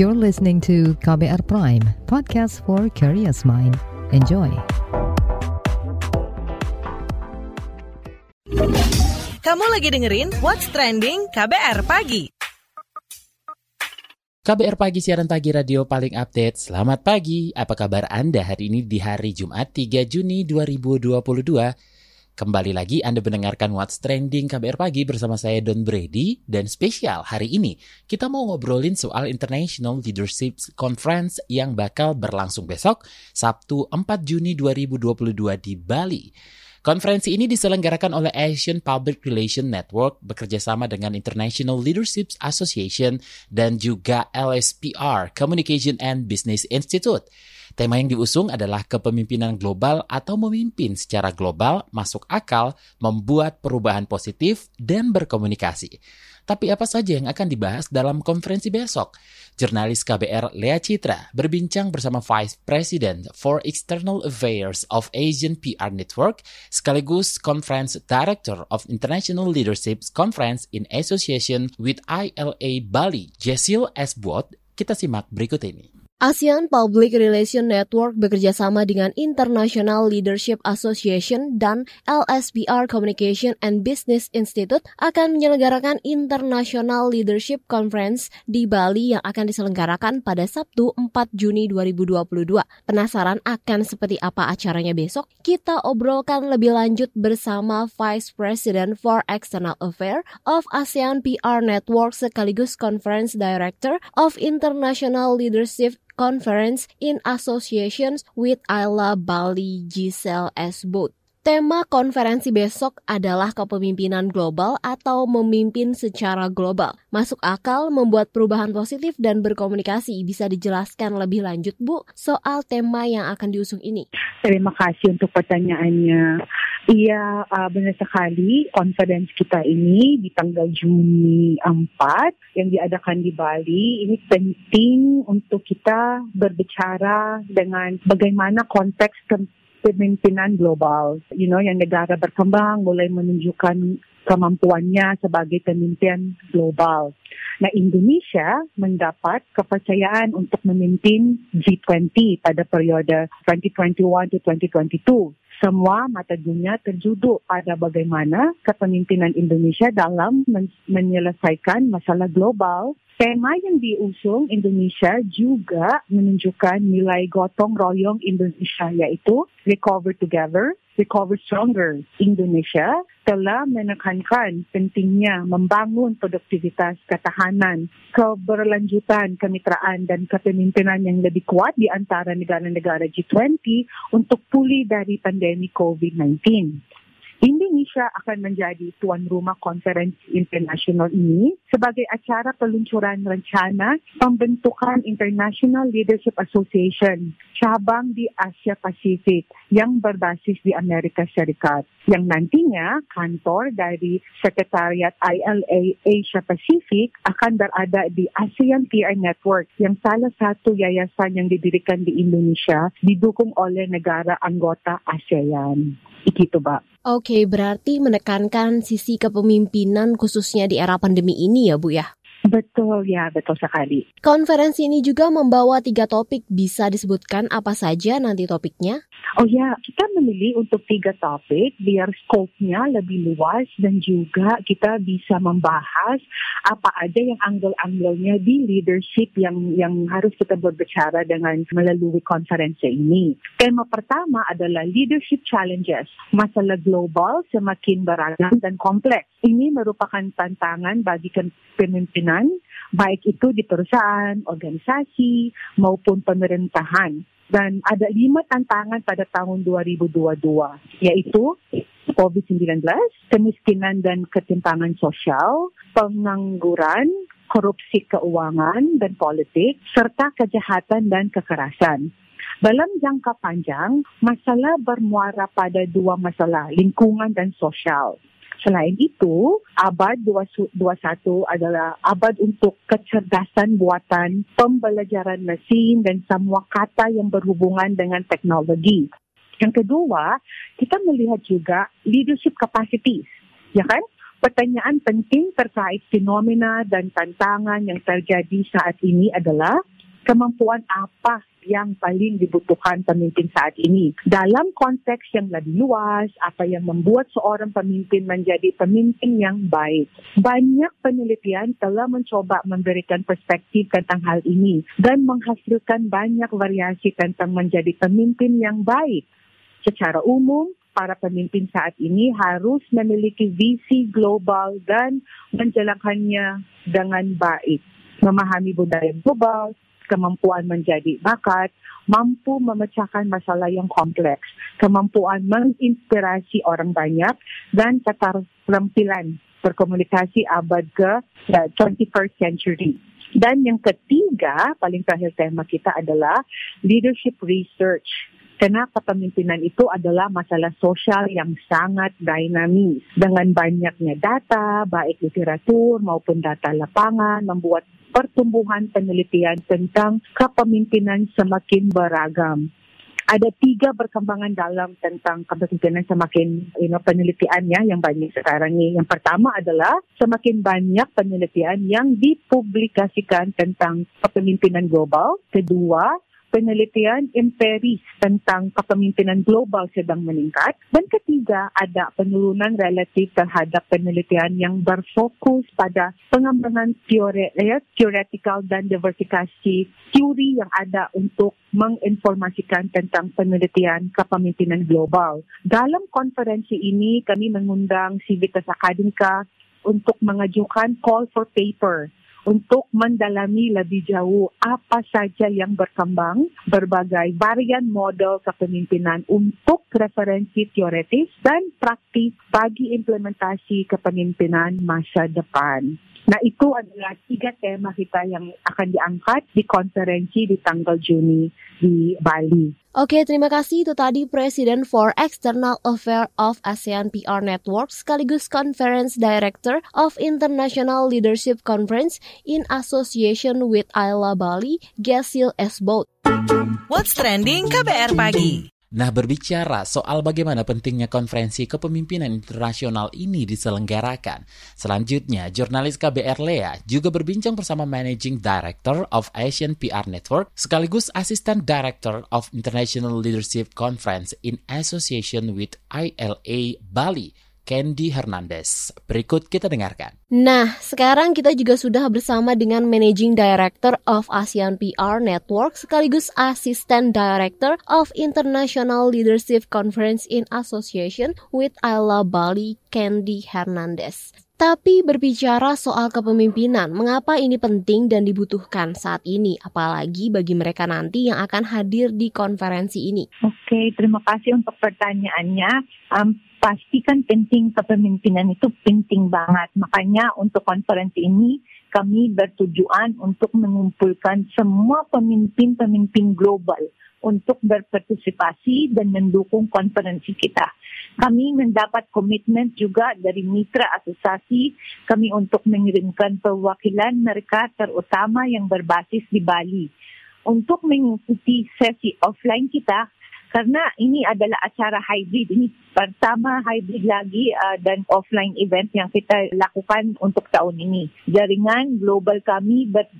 You're listening to KBR Prime, podcast for curious mind. Enjoy. Kamu lagi dengerin What's Trending KBR Pagi. KBR Pagi siaran pagi radio paling update. Selamat pagi. Apa kabar Anda hari ini di hari Jumat 3 Juni 2022? Kembali lagi Anda mendengarkan What's Trending KBR Pagi bersama saya Don Brady dan spesial hari ini kita mau ngobrolin soal International Leadership Conference yang bakal berlangsung besok Sabtu 4 Juni 2022 di Bali. Konferensi ini diselenggarakan oleh Asian Public Relation Network bekerjasama dengan International Leadership Association dan juga LSPR Communication and Business Institute. Tema yang diusung adalah kepemimpinan global atau memimpin secara global, masuk akal, membuat perubahan positif, dan berkomunikasi. Tapi apa saja yang akan dibahas dalam konferensi besok? Jurnalis KBR Lea Citra berbincang bersama Vice President for External Affairs of Asian PR Network sekaligus Conference Director of International Leadership Conference in Association with ILA Bali, Jessil Esbot. Kita simak berikut ini. ASEAN Public Relation Network bekerjasama dengan International Leadership Association dan LSPR Communication and Business Institute akan menyelenggarakan International Leadership Conference di Bali yang akan diselenggarakan pada Sabtu 4 Juni 2022. Penasaran akan seperti apa acaranya besok? Kita obrolkan lebih lanjut bersama Vice President for External Affairs of ASEAN PR Network sekaligus Conference Director of International Leadership Conference in Associations with Ayla Bali Giselle S. Tema konferensi besok adalah kepemimpinan global atau memimpin secara global. Masuk akal membuat perubahan positif dan berkomunikasi. Bisa dijelaskan lebih lanjut, Bu, soal tema yang akan diusung ini? Terima kasih untuk pertanyaannya. Iya, uh, benar sekali. Konferensi kita ini di tanggal Juni 4 yang diadakan di Bali, ini penting untuk kita berbicara dengan bagaimana konteks kepemimpinan global. You know, yang negara berkembang mulai menunjukkan kemampuannya sebagai pemimpin global. Nah, Indonesia mendapat kepercayaan untuk memimpin G20 pada periode 2021 to 2022. Semua mata dunia terjuduk pada bagaimana kepemimpinan Indonesia dalam men menyelesaikan masalah global. Tema yang diusung Indonesia juga menunjukkan nilai gotong royong Indonesia yaitu Recover Together, Recover Stronger. Indonesia telah menekankan pentingnya membangun produktivitas ketahanan, keberlanjutan, kemitraan dan kepemimpinan yang lebih kuat di antara negara-negara G20 untuk pulih dari pandemi COVID-19. Indonesia akan menjadi tuan rumah konferensi internasional ini sebagai acara peluncuran rencana pembentukan International Leadership Association cabang di Asia Pasifik yang berbasis di Amerika Serikat yang nantinya kantor dari Sekretariat ILA Asia Pasifik akan berada di ASEAN PR Network yang salah satu yayasan yang didirikan di Indonesia didukung oleh negara anggota ASEAN. Begitu, Mbak. Oke, berarti menekankan sisi kepemimpinan khususnya di era pandemi ini ya, Bu ya? Betul ya, betul sekali. Konferensi ini juga membawa tiga topik. Bisa disebutkan apa saja nanti topiknya? Oh ya, kita memilih untuk tiga topik biar skopnya lebih luas dan juga kita bisa membahas apa aja yang angle-anglenya di leadership yang yang harus kita berbicara dengan melalui konferensi ini. Tema pertama adalah leadership challenges. Masalah global semakin beragam dan kompleks. Ini merupakan tantangan bagi kepemimpinan baik itu di perusahaan, organisasi, maupun pemerintahan. Dan ada lima tantangan pada tahun 2022, yaitu COVID-19, kemiskinan dan ketimpangan sosial, pengangguran, korupsi keuangan dan politik, serta kejahatan dan kekerasan. Dalam jangka panjang, masalah bermuara pada dua masalah, lingkungan dan sosial. Selain itu, abad 21 adalah abad untuk kecerdasan buatan, pembelajaran mesin, dan semua kata yang berhubungan dengan teknologi. Yang kedua, kita melihat juga leadership capacity, ya kan? Pertanyaan penting terkait fenomena dan tantangan yang terjadi saat ini adalah kemampuan apa yang paling dibutuhkan pemimpin saat ini. Dalam konteks yang lebih luas, apa yang membuat seorang pemimpin menjadi pemimpin yang baik. Banyak penelitian telah mencoba memberikan perspektif tentang hal ini dan menghasilkan banyak variasi tentang menjadi pemimpin yang baik. Secara umum, para pemimpin saat ini harus memiliki visi global dan menjalankannya dengan baik. Memahami budaya global, kemampuan menjadi bakat, mampu memecahkan masalah yang kompleks, kemampuan menginspirasi orang banyak, dan keterampilan berkomunikasi abad ke 21st century. Dan yang ketiga, paling terakhir tema kita adalah leadership research. Karena kepemimpinan itu adalah masalah sosial yang sangat dinamis. Dengan banyaknya data, baik literatur maupun data lapangan, membuat pertumbuhan penelitian tentang kepemimpinan semakin beragam ada tiga perkembangan dalam tentang kepemimpinan semakin you know, penelitiannya yang banyak sekarang ini. Yang pertama adalah semakin banyak penelitian yang dipublikasikan tentang kepemimpinan global. Kedua, penelitian empiris tentang kepemimpinan global sedang meningkat. Dan ketiga, ada penurunan relatif terhadap penelitian yang berfokus pada pengembangan teori, ya, teoretikal dan diversifikasi teori yang ada untuk menginformasikan tentang penelitian kepemimpinan global. Dalam konferensi ini, kami mengundang Civitas Akademika untuk mengajukan call for paper untuk mendalami lebih jauh apa saja yang berkembang, berbagai varian model kepemimpinan untuk referensi teoretis dan praktis bagi implementasi kepemimpinan masa depan. Nah itu adalah tiga tema kita yang akan diangkat di konferensi di tanggal Juni di Bali. Oke, terima kasih. Itu tadi Presiden for External Affairs of ASEAN PR Network sekaligus Conference Director of International Leadership Conference in Association with Ayla Bali, Gasil Esbot. What's Trending KBR Pagi Nah, berbicara soal bagaimana pentingnya konferensi kepemimpinan internasional ini diselenggarakan. Selanjutnya, jurnalis KBR Lea juga berbincang bersama Managing Director of Asian PR Network sekaligus Assistant Director of International Leadership Conference in Association with ILA Bali, Candy Hernandez. Berikut kita dengarkan. Nah, sekarang kita juga sudah bersama dengan Managing Director of ASEAN PR Network sekaligus Assistant Director of International Leadership Conference in Association with Ayla Bali, Candy Hernandez. Tapi berbicara soal kepemimpinan, mengapa ini penting dan dibutuhkan saat ini, apalagi bagi mereka nanti yang akan hadir di konferensi ini? Oke, terima kasih untuk pertanyaannya. Um, pastikan penting kepemimpinan itu penting banget. Makanya untuk konferensi ini kami bertujuan untuk mengumpulkan semua pemimpin-pemimpin global untuk berpartisipasi dan mendukung konferensi kita. Kami mendapat komitmen juga dari mitra asosiasi kami untuk mengirimkan perwakilan mereka terutama yang berbasis di Bali. Untuk mengikuti sesi offline kita, karena ini adalah acara hybrid. Ini pertama hybrid lagi uh, dan offline event yang kita lakukan untuk tahun ini. Jaringan global kami ber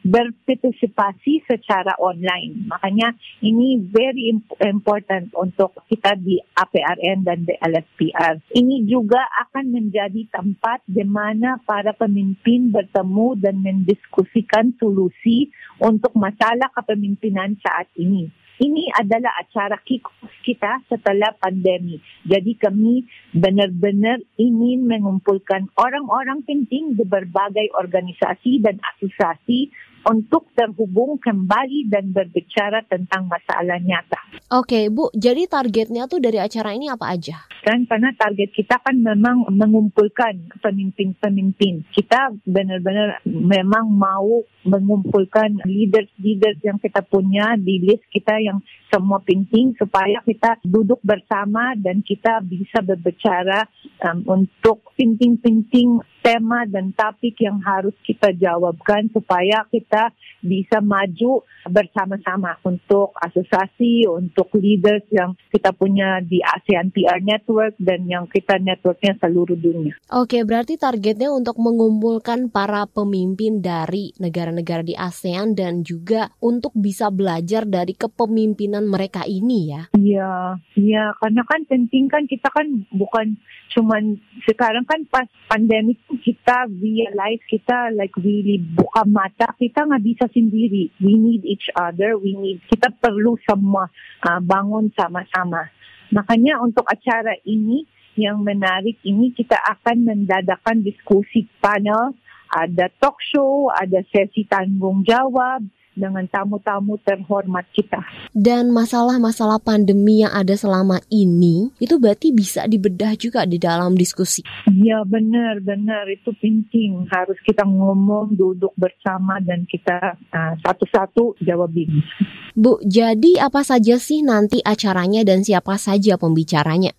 berpartisipasi secara online. Makanya ini very important untuk kita di APRN dan di LSPR. Ini juga akan menjadi tempat di mana para pemimpin bertemu dan mendiskusikan solusi untuk masalah kepemimpinan saat ini. Ini adalah acara kick-off kita setelah pandemi. Jadi kami benar-benar ingin mengumpulkan orang-orang penting di berbagai organisasi dan asosiasi untuk terhubung kembali dan berbicara tentang masalah nyata. Oke, Bu, jadi targetnya tuh dari acara ini apa aja? Kan karena target kita kan memang mengumpulkan pemimpin-pemimpin. Kita benar-benar memang mau mengumpulkan leaders-leaders yang kita punya di list kita yang semua penting supaya kita duduk bersama dan kita bisa berbicara um, untuk penting-penting tema dan topik yang harus kita jawabkan supaya kita bisa maju bersama-sama untuk asosiasi, untuk leaders yang kita punya di ASEAN PR Network dan yang kita networknya seluruh dunia. Oke, berarti targetnya untuk mengumpulkan para pemimpin dari negara-negara di ASEAN dan juga untuk bisa belajar dari kepemimpinan mereka ini ya. Iya, iya karena kan penting kan kita kan bukan cuman sekarang kan pas pandemik kita realize kita like really buka mata kita nggak bisa sendiri. We need each other we need kita perlu semua uh, bangun sama-sama. Makanya untuk acara ini yang menarik ini kita akan mendadakan diskusi panel. Ada talk show ada sesi tanggung jawab dengan tamu-tamu terhormat kita. Dan masalah-masalah pandemi yang ada selama ini itu berarti bisa dibedah juga di dalam diskusi. Ya benar, benar itu penting. Harus kita ngomong, duduk bersama dan kita uh, satu-satu jawab ini. Bu, jadi apa saja sih nanti acaranya dan siapa saja pembicaranya?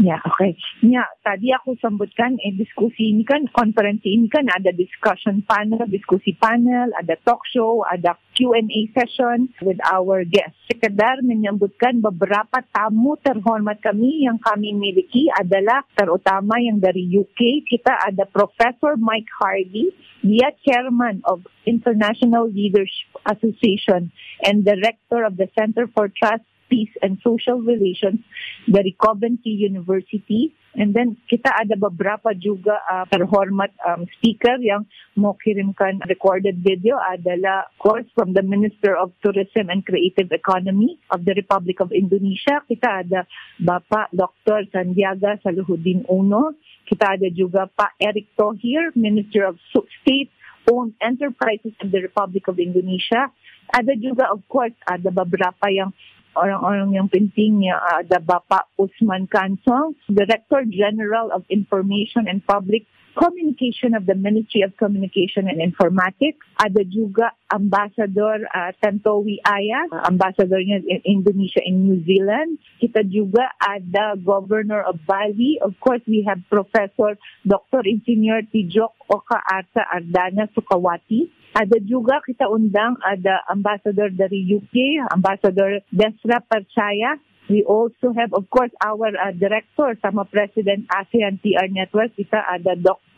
Ya, oke. Okay. Ya, tadi aku sebutkan eh, diskusi ini kan konferensi ini kan ada discussion panel, diskusi panel, ada talk show, ada Q&A session with our guests. Sekedar menyebutkan beberapa tamu terhormat kami yang kami miliki adalah terutama yang dari UK. Kita ada Professor Mike Hardy, dia chairman of International Leadership Association and director of the Center for Trust Peace and Social Relations dari Coventry University. And then kita ada beberapa juga uh, terhormat um, speaker yang mau kirimkan recorded video adalah course from the Minister of Tourism and Creative Economy of the Republic of Indonesia. Kita ada Bapak Dr. Sandiaga Salahuddin Uno. Kita ada juga Pak Eric Thohir, Minister of State owned enterprises of the Republic of Indonesia. Ada juga, of course, ada beberapa yang orang-orang yang penting niya ada Bapak Usman Kansong, Director General of Information and Public Communication of the Ministry of Communication and Informatics. Ada juga Ambassador uh, Tantowi Aya, Ambassador in Indonesia in New Zealand. Kita juga ada Governor of Bali. Of course, we have Professor Dr. Engineer Tijok Oka Arta Ardana Sukawati. Ada juga kita undang ada ambassador dari UK, Ambassador Desra Percaya. We also have, of course, our uh, director sama President ASEAN PR Network. Kita ada Dr.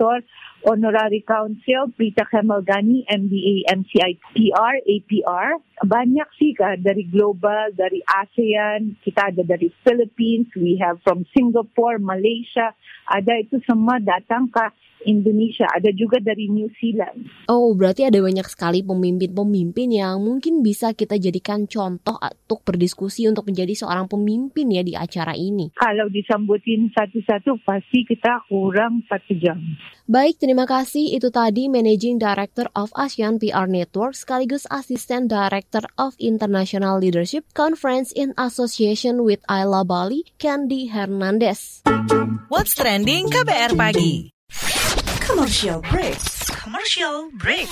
Honorary Council, Prita Kemalgani, MBA, MCI, PR, APR. Banyak sih ka, dari global, dari ASEAN, kita ada dari Philippines, we have from Singapore, Malaysia. Ada itu semua datang ka Indonesia, ada juga dari New Zealand. Oh, berarti ada banyak sekali pemimpin-pemimpin yang mungkin bisa kita jadikan contoh untuk berdiskusi untuk menjadi seorang pemimpin ya di acara ini. Kalau disambutin satu-satu pasti kita kurang satu jam. Baik, terima kasih. Itu tadi Managing Director of ASEAN PR Network sekaligus Assistant Director of International Leadership Conference in Association with Ayla Bali, Candy Hernandez. What's Trending KBR Pagi Commercial break. Commercial break.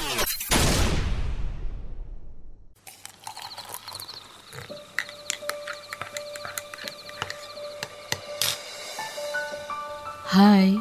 Hai,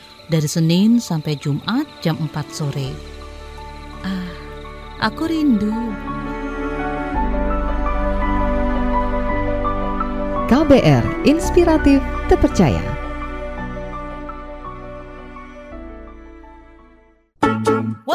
dari Senin sampai Jumat jam 4 sore. Ah, aku rindu. KBR Inspiratif Terpercaya.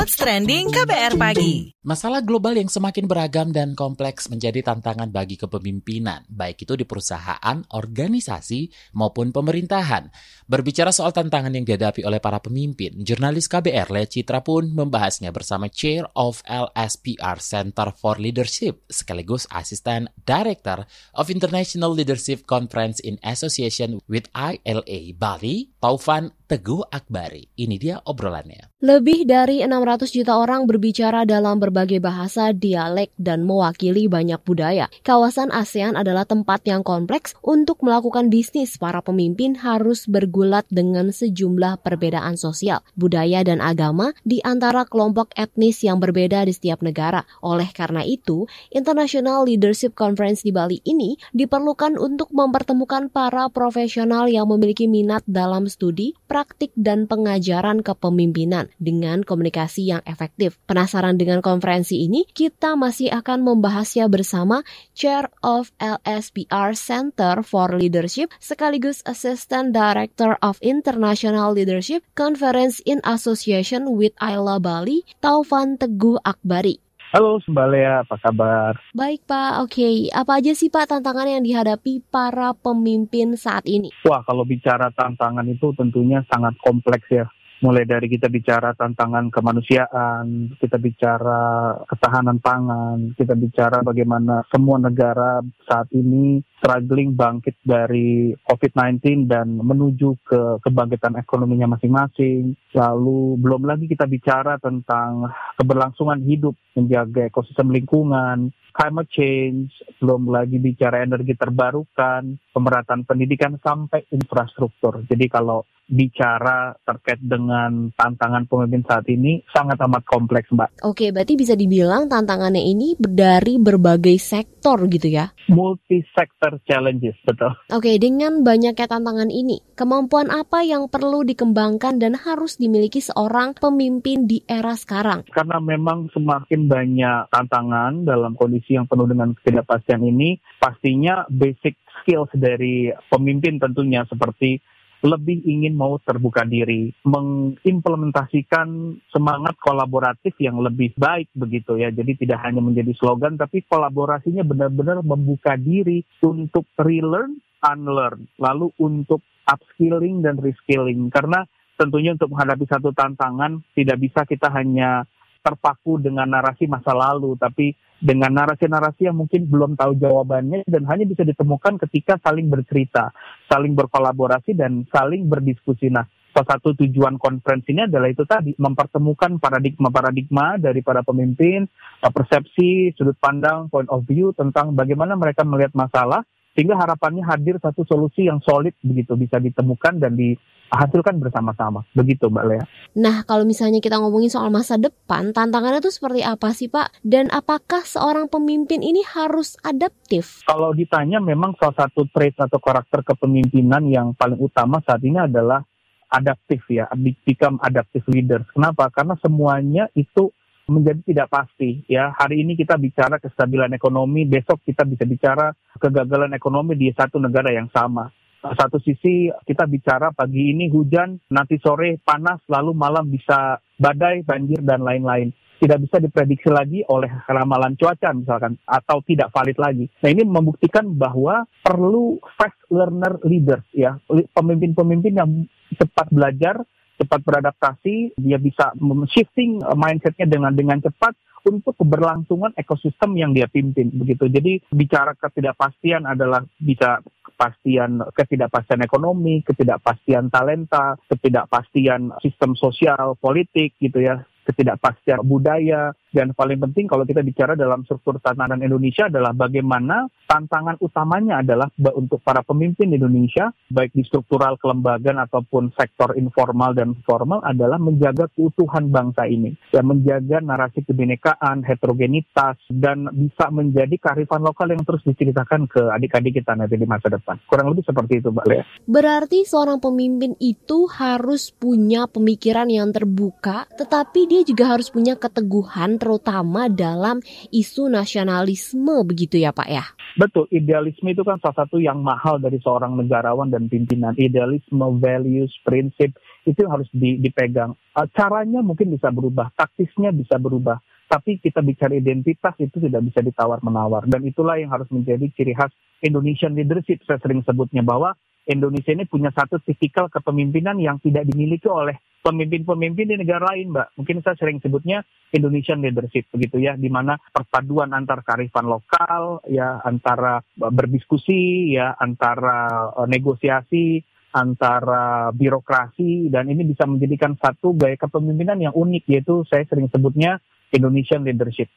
What's Trending KBR Pagi. Masalah global yang semakin beragam dan kompleks menjadi tantangan bagi kepemimpinan, baik itu di perusahaan, organisasi, maupun pemerintahan. Berbicara soal tantangan yang dihadapi oleh para pemimpin, jurnalis KBR Le Citra pun membahasnya bersama Chair of LSPR Center for Leadership, sekaligus Asisten Director of International Leadership Conference in Association with ILA Bali, Taufan Teguh Akbari. Ini dia obrolannya. Lebih dari 600 juta orang berbicara dalam berbagai bahasa, dialek, dan mewakili banyak budaya. Kawasan ASEAN adalah tempat yang kompleks untuk melakukan bisnis. Para pemimpin harus bergulat dengan sejumlah perbedaan sosial, budaya, dan agama di antara kelompok etnis yang berbeda di setiap negara. Oleh karena itu, International Leadership Conference di Bali ini diperlukan untuk mempertemukan para profesional yang memiliki minat dalam studi, praktik dan pengajaran kepemimpinan dengan komunikasi yang efektif. Penasaran dengan konferensi ini? Kita masih akan membahasnya bersama Chair of LSPR Center for Leadership sekaligus Assistant Director of International Leadership Conference in Association with Ayla Bali, Taufan Teguh Akbari. Halo Mbak Lea, apa kabar? Baik Pak, oke. Apa aja sih Pak tantangan yang dihadapi para pemimpin saat ini? Wah, kalau bicara tantangan itu tentunya sangat kompleks ya mulai dari kita bicara tantangan kemanusiaan, kita bicara ketahanan pangan, kita bicara bagaimana semua negara saat ini struggling bangkit dari COVID-19 dan menuju ke kebangkitan ekonominya masing-masing. Lalu belum lagi kita bicara tentang keberlangsungan hidup, menjaga ekosistem lingkungan, climate change, belum lagi bicara energi terbarukan, pemerataan pendidikan sampai infrastruktur. Jadi kalau bicara terkait dengan tantangan pemimpin saat ini sangat amat kompleks, Mbak. Oke, berarti bisa dibilang tantangannya ini dari berbagai sektor gitu ya? Multi sector challenges, betul. Oke, dengan banyaknya tantangan ini, kemampuan apa yang perlu dikembangkan dan harus dimiliki seorang pemimpin di era sekarang? Karena memang semakin banyak tantangan dalam kondisi yang penuh dengan ketidakpastian ini, pastinya basic skills dari pemimpin tentunya seperti lebih ingin mau terbuka diri, mengimplementasikan semangat kolaboratif yang lebih baik begitu ya. Jadi tidak hanya menjadi slogan, tapi kolaborasinya benar-benar membuka diri untuk relearn, unlearn, lalu untuk upskilling dan reskilling. Karena tentunya untuk menghadapi satu tantangan tidak bisa kita hanya terpaku dengan narasi masa lalu, tapi dengan narasi-narasi yang mungkin belum tahu jawabannya dan hanya bisa ditemukan ketika saling bercerita, saling berkolaborasi dan saling berdiskusi. Nah, salah satu tujuan konferensi ini adalah itu tadi mempertemukan paradigma-paradigma dari para pemimpin, persepsi, sudut pandang, point of view tentang bagaimana mereka melihat masalah sehingga harapannya hadir satu solusi yang solid begitu bisa ditemukan dan dihasilkan bersama-sama begitu Mbak Lea. Nah kalau misalnya kita ngomongin soal masa depan tantangannya itu seperti apa sih Pak dan apakah seorang pemimpin ini harus adaptif? Kalau ditanya memang salah satu trait atau karakter kepemimpinan yang paling utama saat ini adalah adaptif ya, become adaptive leaders. Kenapa? Karena semuanya itu menjadi tidak pasti ya. Hari ini kita bicara kestabilan ekonomi besok kita bisa bicara kegagalan ekonomi di satu negara yang sama. Satu sisi kita bicara pagi ini hujan nanti sore panas lalu malam bisa badai banjir dan lain-lain. Tidak bisa diprediksi lagi oleh ramalan cuaca misalkan atau tidak valid lagi. Nah ini membuktikan bahwa perlu fast learner leaders ya. Pemimpin-pemimpin yang cepat belajar cepat beradaptasi, dia bisa shifting uh, mindsetnya dengan dengan cepat untuk keberlangsungan ekosistem yang dia pimpin begitu. Jadi bicara ketidakpastian adalah bisa kepastian ketidakpastian ekonomi, ketidakpastian talenta, ketidakpastian sistem sosial, politik gitu ya ketidakpastian budaya, dan paling penting kalau kita bicara dalam struktur tatanan Indonesia adalah bagaimana tantangan utamanya adalah untuk para pemimpin Indonesia, baik di struktural kelembagaan ataupun sektor informal dan formal adalah menjaga keutuhan bangsa ini, dan menjaga narasi kebinekaan, heterogenitas, dan bisa menjadi kearifan lokal yang terus diceritakan ke adik-adik kita nanti di masa depan. Kurang lebih seperti itu, Mbak Lea. Berarti seorang pemimpin itu harus punya pemikiran yang terbuka, tetapi dia dia juga harus punya keteguhan terutama dalam isu nasionalisme begitu ya Pak ya? Betul, idealisme itu kan salah satu yang mahal dari seorang negarawan dan pimpinan. Idealisme, values, prinsip itu harus dipegang. Eh, caranya mungkin bisa berubah, taktisnya bisa berubah. Tapi kita bicara identitas itu tidak bisa ditawar-menawar. Dan itulah yang harus menjadi ciri khas Indonesian leadership, saya sering sebutnya bahwa Indonesia ini punya satu tipikal kepemimpinan yang tidak dimiliki oleh pemimpin-pemimpin di negara lain, Mbak. Mungkin saya sering sebutnya Indonesian leadership begitu ya, di mana perpaduan antar karifan lokal, ya antara berdiskusi, ya antara uh, negosiasi, antara birokrasi dan ini bisa menjadikan satu gaya kepemimpinan yang unik yaitu saya sering sebutnya Indonesian leadership.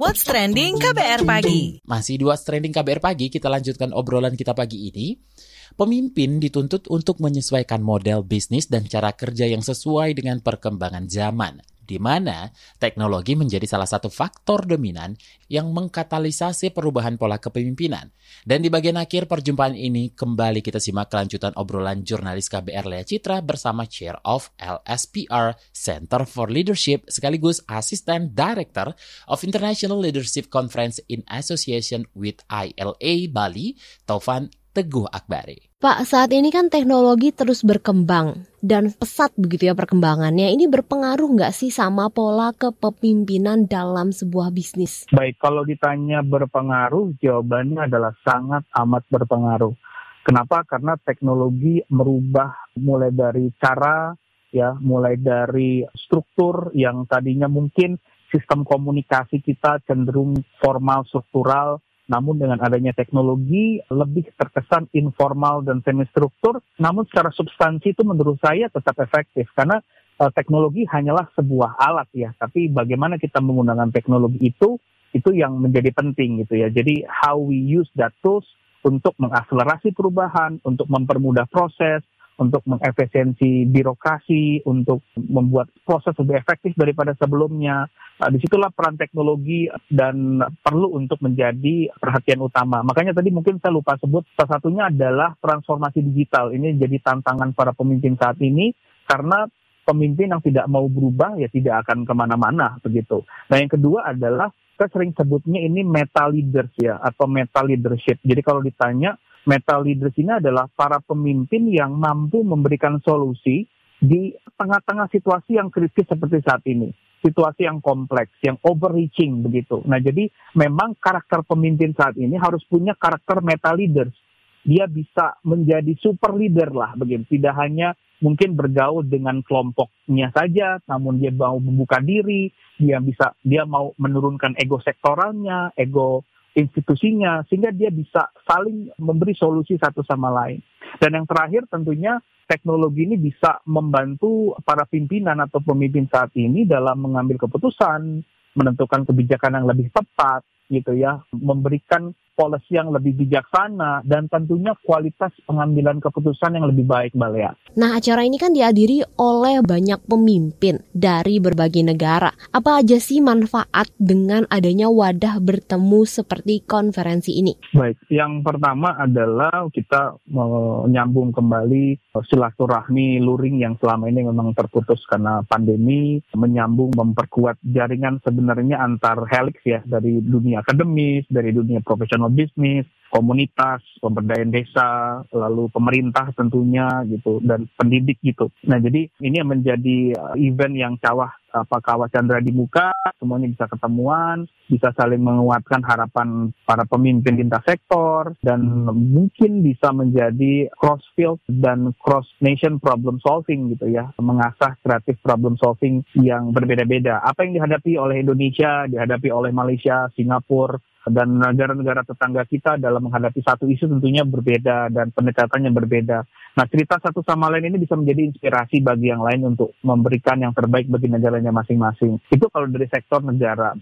What's trending KBR pagi? Masih What's Trending KBR pagi, kita lanjutkan obrolan kita pagi ini. Pemimpin dituntut untuk menyesuaikan model bisnis dan cara kerja yang sesuai dengan perkembangan zaman di mana teknologi menjadi salah satu faktor dominan yang mengkatalisasi perubahan pola kepemimpinan. Dan di bagian akhir perjumpaan ini, kembali kita simak kelanjutan obrolan jurnalis KBR Lea Citra bersama Chair of LSPR Center for Leadership sekaligus Assistant Director of International Leadership Conference in Association with ILA Bali, Taufan Teguh Akbari. Pak, saat ini kan teknologi terus berkembang dan pesat begitu ya perkembangannya. Ini berpengaruh nggak sih sama pola kepemimpinan dalam sebuah bisnis? Baik, kalau ditanya berpengaruh, jawabannya adalah sangat amat berpengaruh. Kenapa? Karena teknologi merubah mulai dari cara, ya, mulai dari struktur yang tadinya mungkin sistem komunikasi kita cenderung formal struktural namun dengan adanya teknologi lebih terkesan informal dan semi struktur, namun secara substansi itu menurut saya tetap efektif. Karena uh, teknologi hanyalah sebuah alat ya, tapi bagaimana kita menggunakan teknologi itu itu yang menjadi penting gitu ya. Jadi how we use that tools untuk mengakselerasi perubahan, untuk mempermudah proses, untuk mengefisiensi birokrasi, untuk membuat proses lebih efektif daripada sebelumnya. Nah, di situlah peran teknologi dan perlu untuk menjadi perhatian utama. Makanya tadi mungkin saya lupa sebut, salah satunya adalah transformasi digital. Ini jadi tantangan para pemimpin saat ini karena pemimpin yang tidak mau berubah ya tidak akan ke mana-mana begitu. Nah yang kedua adalah kita sering sebutnya ini meta leaders ya atau meta leadership. Jadi kalau ditanya Metal leaders ini adalah para pemimpin yang mampu memberikan solusi di tengah-tengah situasi yang kritis seperti saat ini. Situasi yang kompleks, yang overreaching begitu. Nah jadi memang karakter pemimpin saat ini harus punya karakter meta leaders. Dia bisa menjadi super leader lah begitu. Tidak hanya mungkin bergaul dengan kelompoknya saja, namun dia mau membuka diri, dia bisa dia mau menurunkan ego sektoralnya, ego institusinya sehingga dia bisa saling memberi solusi satu sama lain. Dan yang terakhir tentunya teknologi ini bisa membantu para pimpinan atau pemimpin saat ini dalam mengambil keputusan, menentukan kebijakan yang lebih tepat gitu ya, memberikan policy yang lebih bijaksana dan tentunya kualitas pengambilan keputusan yang lebih baik Mbak Lea. Nah acara ini kan dihadiri oleh banyak pemimpin dari berbagai negara. Apa aja sih manfaat dengan adanya wadah bertemu seperti konferensi ini? Baik, yang pertama adalah kita menyambung kembali silaturahmi luring yang selama ini memang terputus karena pandemi, menyambung memperkuat jaringan sebenarnya antar helix ya dari dunia akademis, dari dunia profesional bisnis, komunitas, pemberdayaan desa, lalu pemerintah tentunya gitu dan pendidik gitu. Nah jadi ini yang menjadi uh, event yang cawah apa kawah Chandra di muka, semuanya bisa ketemuan, bisa saling menguatkan harapan para pemimpin lintas sektor dan mungkin bisa menjadi cross field dan cross nation problem solving gitu ya, mengasah kreatif problem solving yang berbeda-beda. Apa yang dihadapi oleh Indonesia, dihadapi oleh Malaysia, Singapura, dan negara-negara tetangga kita dalam menghadapi satu isu tentunya berbeda dan pendekatannya berbeda. Nah, cerita satu sama lain ini bisa menjadi inspirasi bagi yang lain untuk memberikan yang terbaik bagi negaranya masing-masing. Itu kalau dari sektor negara.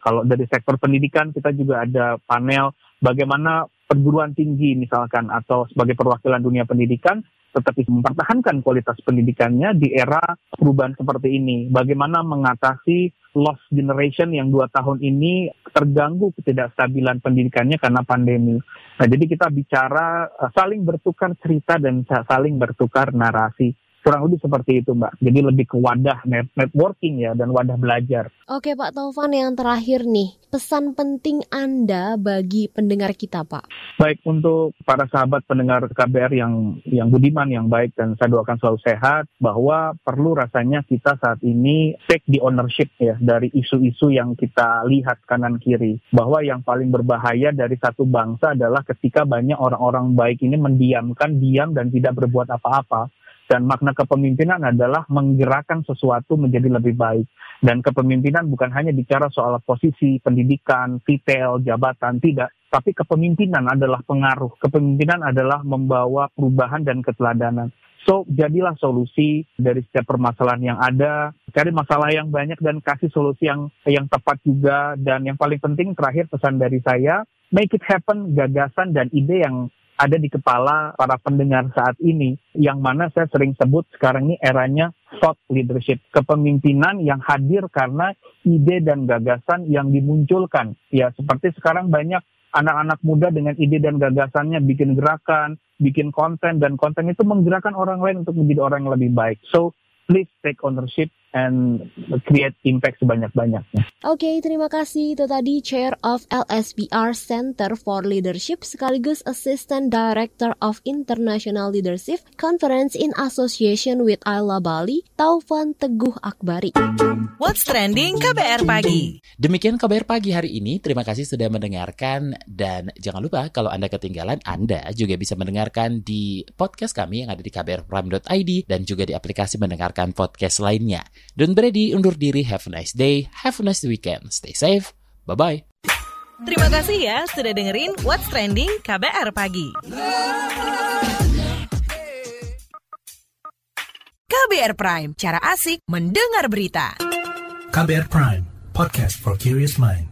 Kalau dari sektor pendidikan kita juga ada panel bagaimana perguruan tinggi misalkan atau sebagai perwakilan dunia pendidikan tetapi mempertahankan kualitas pendidikannya di era perubahan seperti ini. Bagaimana mengatasi lost generation yang dua tahun ini terganggu ketidakstabilan pendidikannya karena pandemi. Nah, jadi kita bicara eh, saling bertukar cerita dan saling bertukar narasi. Kurang lebih seperti itu Mbak. Jadi lebih ke wadah networking ya dan wadah belajar. Oke Pak Taufan yang terakhir nih, pesan penting Anda bagi pendengar kita Pak. Baik untuk para sahabat pendengar KBR yang yang budiman, yang baik dan saya doakan selalu sehat bahwa perlu rasanya kita saat ini take the ownership ya dari isu-isu yang kita lihat kanan kiri. Bahwa yang paling berbahaya dari satu bangsa adalah ketika banyak orang-orang baik ini mendiamkan diam dan tidak berbuat apa-apa Dan makna kepemimpinan adalah menggerakkan sesuatu menjadi lebih baik. Dan kepemimpinan bukan hanya bicara soal posisi, pendidikan, titel, jabatan, tidak. Tapi kepemimpinan adalah pengaruh. Kepemimpinan adalah membawa perubahan dan keteladanan. So, jadilah solusi dari setiap permasalahan yang ada, cari masalah yang banyak dan kasih solusi yang yang tepat juga. Dan yang paling penting terakhir pesan dari saya, make it happen gagasan dan ide yang ada di kepala para pendengar saat ini, yang mana saya sering sebut sekarang ini eranya thought leadership, kepemimpinan yang hadir karena ide dan gagasan yang dimunculkan. Ya, seperti sekarang banyak anak-anak muda dengan ide dan gagasannya bikin gerakan, bikin konten, dan konten itu menggerakkan orang lain untuk menjadi orang yang lebih baik. So, please take ownership and create impact sebanyak-banyaknya. Oke, okay, terima kasih. Itu tadi Chair of LSBR Center for Leadership sekaligus Assistant Director of International Leadership Conference in Association with Ayla Bali, Taufan Teguh Akbari. What's Trending KBR Pagi. Demikian KBR Pagi hari ini. Terima kasih sudah mendengarkan dan jangan lupa kalau Anda ketinggalan, Anda juga bisa mendengarkan di podcast kami yang ada di kbrprime.id dan juga di aplikasi mendengarkan podcast lainnya. Don't ready undur diri. Have a nice day. Have a nice weekend. Stay safe. Bye-bye. Terima kasih ya sudah dengerin What's Trending KBR Pagi. KBR Prime, cara asik mendengar berita. KBR Prime, podcast for curious mind.